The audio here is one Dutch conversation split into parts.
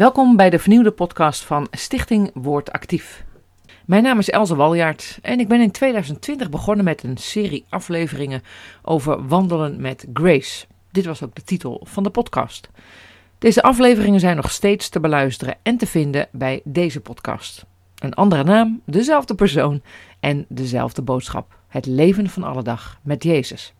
Welkom bij de vernieuwde podcast van Stichting Woord Actief. Mijn naam is Elze Waljaard en ik ben in 2020 begonnen met een serie afleveringen over wandelen met Grace. Dit was ook de titel van de podcast. Deze afleveringen zijn nog steeds te beluisteren en te vinden bij deze podcast. Een andere naam, dezelfde persoon en dezelfde boodschap. Het leven van alle dag met Jezus.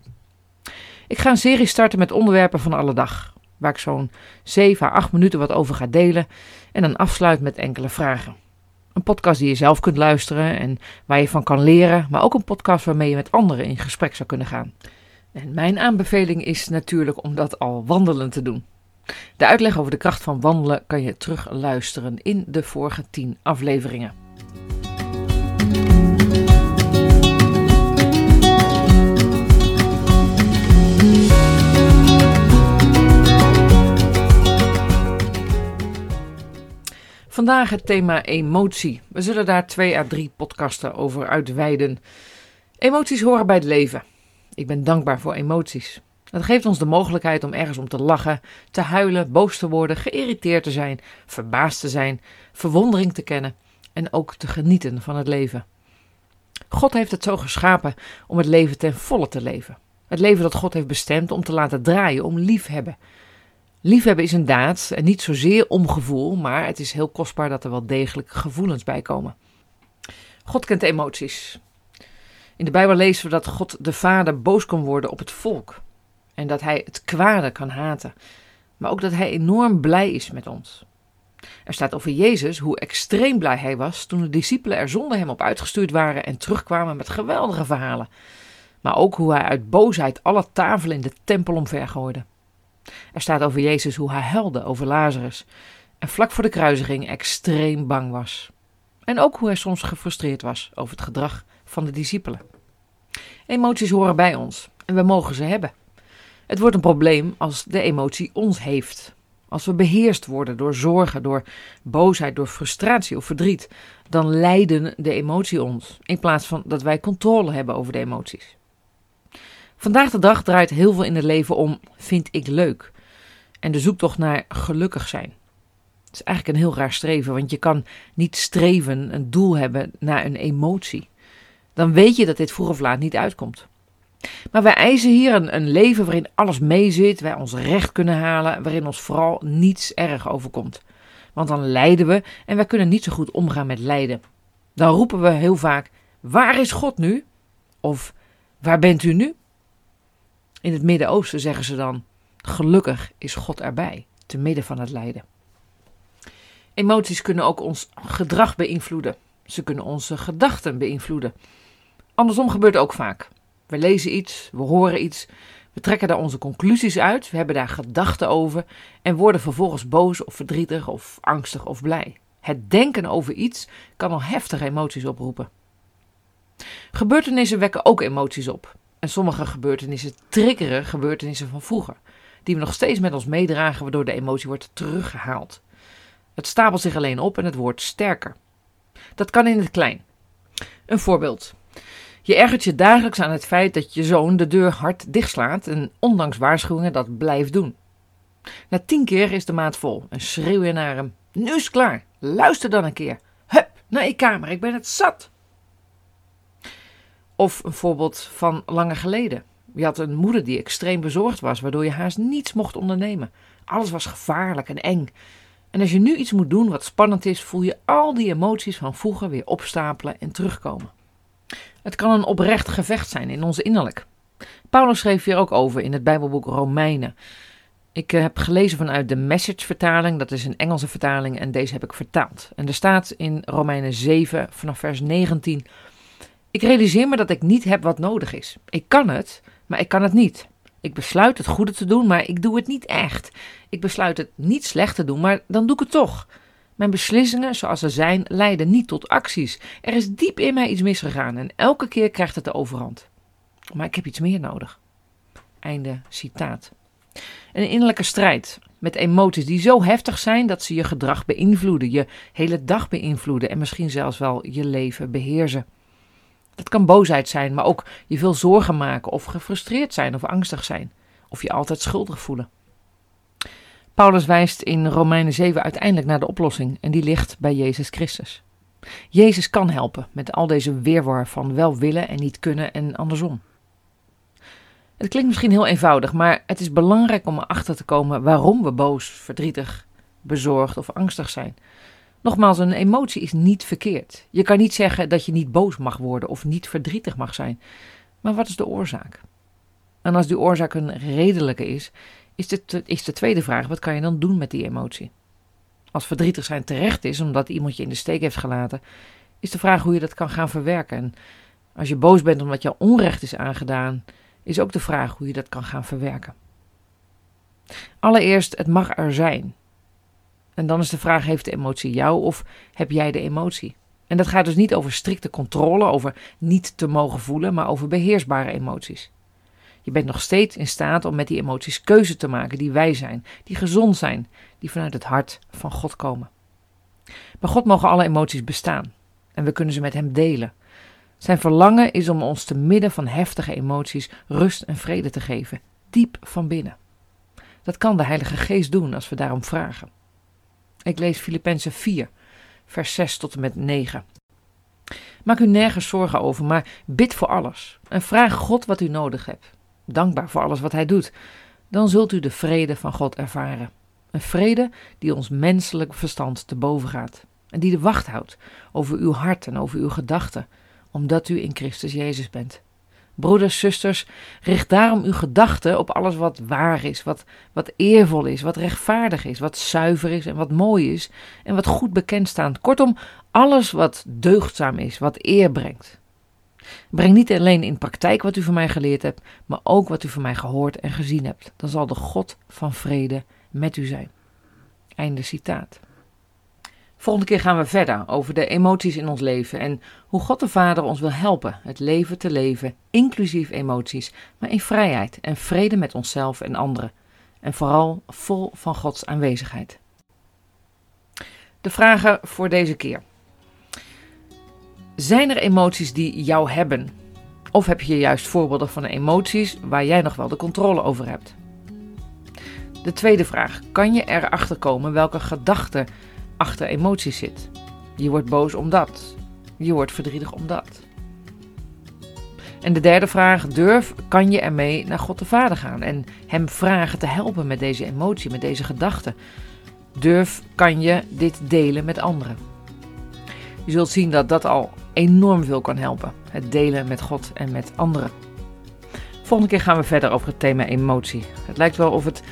Ik ga een serie starten met onderwerpen van alle dag, waar ik zo'n 7 à 8 minuten wat over ga delen en dan afsluit met enkele vragen. Een podcast die je zelf kunt luisteren en waar je van kan leren, maar ook een podcast waarmee je met anderen in gesprek zou kunnen gaan. En mijn aanbeveling is natuurlijk om dat al wandelend te doen. De uitleg over de kracht van wandelen kan je terugluisteren in de vorige 10 afleveringen. Vandaag het thema emotie. We zullen daar twee à drie podcasten over uitweiden. Emoties horen bij het leven. Ik ben dankbaar voor emoties. Het geeft ons de mogelijkheid om ergens om te lachen, te huilen, boos te worden, geïrriteerd te zijn, verbaasd te zijn, verwondering te kennen en ook te genieten van het leven. God heeft het zo geschapen om het leven ten volle te leven. Het leven dat God heeft bestemd om te laten draaien, om liefhebben. Liefhebben is een daad en niet zozeer om gevoel, maar het is heel kostbaar dat er wel degelijk gevoelens bij komen. God kent emoties. In de Bijbel lezen we dat God de Vader boos kan worden op het volk en dat hij het kwade kan haten, maar ook dat hij enorm blij is met ons. Er staat over Jezus hoe extreem blij hij was toen de discipelen er zonder hem op uitgestuurd waren en terugkwamen met geweldige verhalen. Maar ook hoe hij uit boosheid alle tafelen in de tempel omvergooide. Er staat over Jezus hoe hij huilde over Lazarus en vlak voor de kruisiging extreem bang was. En ook hoe hij soms gefrustreerd was over het gedrag van de discipelen. Emoties horen bij ons en we mogen ze hebben. Het wordt een probleem als de emotie ons heeft. Als we beheerst worden door zorgen, door boosheid, door frustratie of verdriet, dan leiden de emotie ons, in plaats van dat wij controle hebben over de emoties. Vandaag de dag draait heel veel in het leven om vind ik leuk en de zoektocht naar gelukkig zijn. Het is eigenlijk een heel raar streven, want je kan niet streven, een doel hebben naar een emotie. Dan weet je dat dit vroeg of laat niet uitkomt. Maar wij eisen hier een, een leven waarin alles meezit, wij ons recht kunnen halen, waarin ons vooral niets erg overkomt. Want dan lijden we en wij kunnen niet zo goed omgaan met lijden. Dan roepen we heel vaak: Waar is God nu? Of Waar bent u nu? In het Midden-Oosten zeggen ze dan: Gelukkig is God erbij, te midden van het lijden. Emoties kunnen ook ons gedrag beïnvloeden. Ze kunnen onze gedachten beïnvloeden. Andersom gebeurt ook vaak. We lezen iets, we horen iets, we trekken daar onze conclusies uit, we hebben daar gedachten over en worden vervolgens boos of verdrietig of angstig of blij. Het denken over iets kan al heftige emoties oproepen. Gebeurtenissen wekken ook emoties op. En sommige gebeurtenissen triggeren gebeurtenissen van vroeger, die we nog steeds met ons meedragen, waardoor de emotie wordt teruggehaald. Het stapelt zich alleen op en het wordt sterker. Dat kan in het klein. Een voorbeeld. Je ergert je dagelijks aan het feit dat je zoon de deur hard dichtslaat en ondanks waarschuwingen dat blijft doen. Na tien keer is de maat vol en schreeuw je naar hem: Nu is het klaar, luister dan een keer. Hup, naar je kamer, ik ben het zat. Of een voorbeeld van langer geleden. Je had een moeder die extreem bezorgd was, waardoor je haast niets mocht ondernemen. Alles was gevaarlijk en eng. En als je nu iets moet doen wat spannend is, voel je al die emoties van vroeger weer opstapelen en terugkomen. Het kan een oprecht gevecht zijn in ons innerlijk. Paulus schreef hier ook over in het Bijbelboek Romeinen. Ik eh, heb gelezen vanuit de Message-vertaling, dat is een Engelse vertaling, en deze heb ik vertaald. En er staat in Romeinen 7 vanaf vers 19: Ik realiseer me dat ik niet heb wat nodig is. Ik kan het, maar ik kan het niet. Ik besluit het goede te doen, maar ik doe het niet echt. Ik besluit het niet slecht te doen, maar dan doe ik het toch. Mijn beslissingen, zoals ze zijn, leiden niet tot acties. Er is diep in mij iets misgegaan en elke keer krijgt het de overhand. Maar ik heb iets meer nodig. Einde citaat. Een innerlijke strijd met emoties die zo heftig zijn dat ze je gedrag beïnvloeden, je hele dag beïnvloeden en misschien zelfs wel je leven beheersen. Dat kan boosheid zijn, maar ook je veel zorgen maken of gefrustreerd zijn of angstig zijn, of je altijd schuldig voelen. Paulus wijst in Romeinen 7 uiteindelijk naar de oplossing en die ligt bij Jezus Christus. Jezus kan helpen met al deze weerwar van wel willen en niet kunnen en andersom. Het klinkt misschien heel eenvoudig, maar het is belangrijk om erachter te komen waarom we boos, verdrietig, bezorgd of angstig zijn. Nogmaals, een emotie is niet verkeerd. Je kan niet zeggen dat je niet boos mag worden of niet verdrietig mag zijn. Maar wat is de oorzaak? En als die oorzaak een redelijke is, is de, is de tweede vraag: wat kan je dan doen met die emotie? Als verdrietig zijn terecht is omdat iemand je in de steek heeft gelaten, is de vraag hoe je dat kan gaan verwerken. En als je boos bent omdat je onrecht is aangedaan, is ook de vraag hoe je dat kan gaan verwerken. Allereerst, het mag er zijn. En dan is de vraag: heeft de emotie jou of heb jij de emotie? En dat gaat dus niet over strikte controle, over niet te mogen voelen, maar over beheersbare emoties. Je bent nog steeds in staat om met die emoties keuze te maken die wij zijn, die gezond zijn, die vanuit het hart van God komen. Bij God mogen alle emoties bestaan en we kunnen ze met Hem delen. Zijn verlangen is om ons te midden van heftige emoties rust en vrede te geven, diep van binnen. Dat kan de Heilige Geest doen als we daarom vragen. Ik lees Filippenzen 4, vers 6 tot en met 9. Maak u nergens zorgen over, maar bid voor alles en vraag God wat u nodig hebt. Dankbaar voor alles wat Hij doet. Dan zult u de vrede van God ervaren. Een vrede die ons menselijk verstand te boven gaat. En die de wacht houdt over uw hart en over uw gedachten, omdat u in Christus Jezus bent. Broeders, zusters, richt daarom uw gedachten op alles wat waar is, wat, wat eervol is, wat rechtvaardig is, wat zuiver is en wat mooi is en wat goed bekend staat. Kortom, alles wat deugdzaam is, wat eer brengt. Breng niet alleen in praktijk wat u van mij geleerd hebt, maar ook wat u van mij gehoord en gezien hebt. Dan zal de God van vrede met u zijn. Einde citaat. Volgende keer gaan we verder over de emoties in ons leven en hoe God de Vader ons wil helpen het leven te leven, inclusief emoties, maar in vrijheid en vrede met onszelf en anderen. En vooral vol van Gods aanwezigheid. De vragen voor deze keer. Zijn er emoties die jou hebben? Of heb je juist voorbeelden van emoties waar jij nog wel de controle over hebt? De tweede vraag: kan je erachter komen welke gedachte achter emoties zit? Je wordt boos omdat. Je wordt verdrietig omdat. En de derde vraag: durf, kan je ermee naar God de Vader gaan en Hem vragen te helpen met deze emotie, met deze gedachte? Durf, kan je dit delen met anderen? Je zult zien dat dat al enorm veel kan helpen. Het delen met God en met anderen. Volgende keer gaan we verder over het thema emotie. Het lijkt wel of het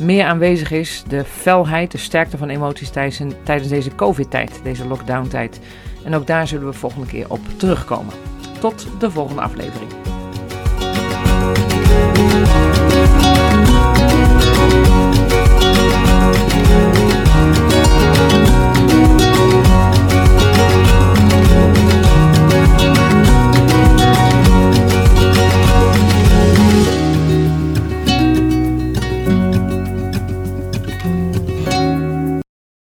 meer aanwezig is, de felheid, de sterkte van emoties tijdens deze COVID-tijd, deze lockdown-tijd. En ook daar zullen we volgende keer op terugkomen. Tot de volgende aflevering.